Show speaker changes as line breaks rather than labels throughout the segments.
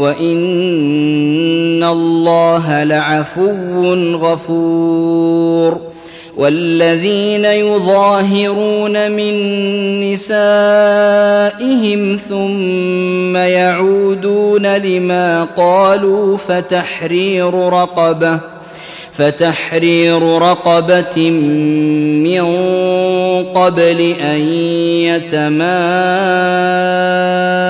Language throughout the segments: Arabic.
وان الله لعفو غفور والذين يظاهرون من نسائهم ثم يعودون لما قالوا فتحرير رقبه فتحرير رقبه من قبل ان يتماء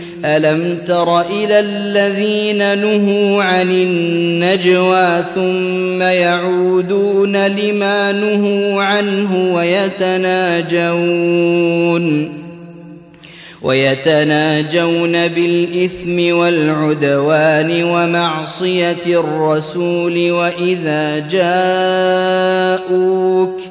الم تر الى الذين نهوا عن النجوى ثم يعودون لما نهوا عنه ويتناجون ويتناجون بالاثم والعدوان ومعصيه الرسول واذا جاءوك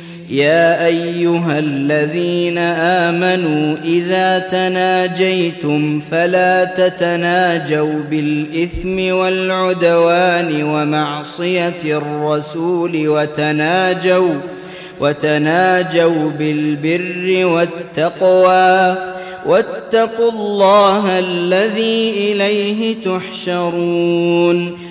يا ايها الذين امنوا اذا تناجيتم فلا تتناجوا بالاثم والعدوان ومعصيه الرسول وتناجوا وتناجوا بالبر والتقوى واتقوا الله الذي اليه تحشرون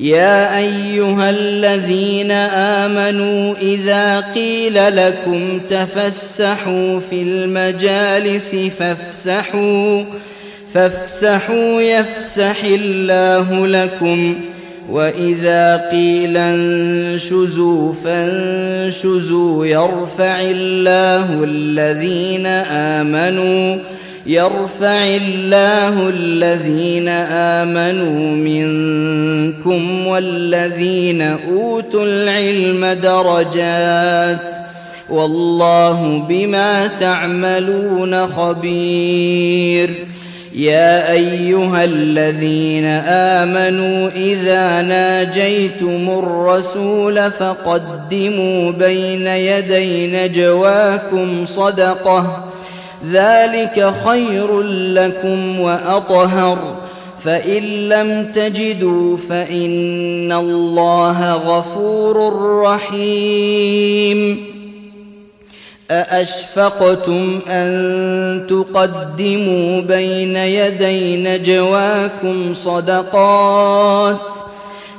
يا ايها الذين امنوا اذا قيل لكم تفسحوا في المجالس فافسحوا فافسحوا يفسح الله لكم واذا قيل انشزوا فانشزوا يرفع الله الذين امنوا يرفع الله الذين امنوا منكم والذين اوتوا العلم درجات والله بما تعملون خبير يا ايها الذين امنوا اذا ناجيتم الرسول فقدموا بين يدي نجواكم صدقه ذلك خير لكم وأطهر فإن لم تجدوا فإن الله غفور رحيم أأشفقتم أن تقدموا بين يدي نجواكم صدقات ۖ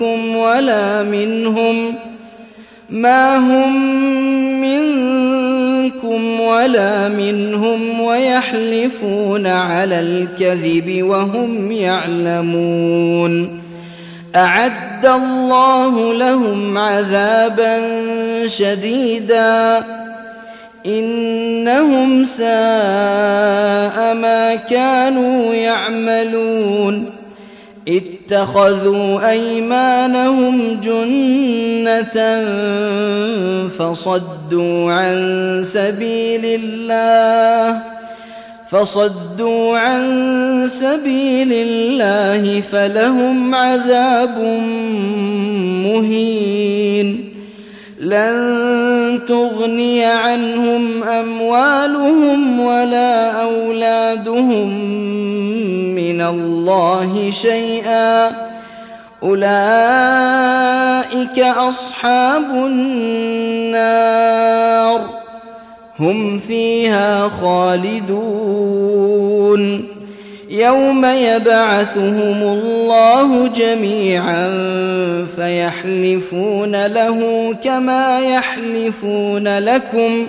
منكم ولا منهم ما هم منكم ولا منهم ويحلفون على الكذب وهم يعلمون اعد الله لهم عذابا شديدا انهم ساء ما كانوا يعملون اتخذوا ايمانهم جنه فصدوا عن سبيل الله فصدوا عن سبيل الله فلهم عذاب مهين لن تغني عنهم اموالهم ولا اولادهم الله شيئا أولئك أصحاب النار هم فيها خالدون يوم يبعثهم الله جميعا فيحلفون له كما يحلفون لكم ۖ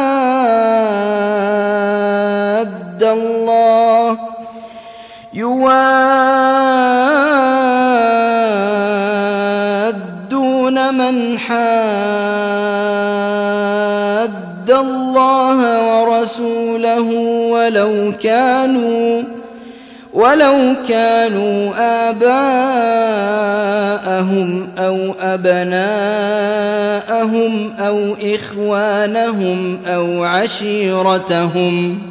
حاد الله ورسوله ولو كانوا ولو كانوا آباءهم أو أبناءهم أو إخوانهم أو عشيرتهم ۖ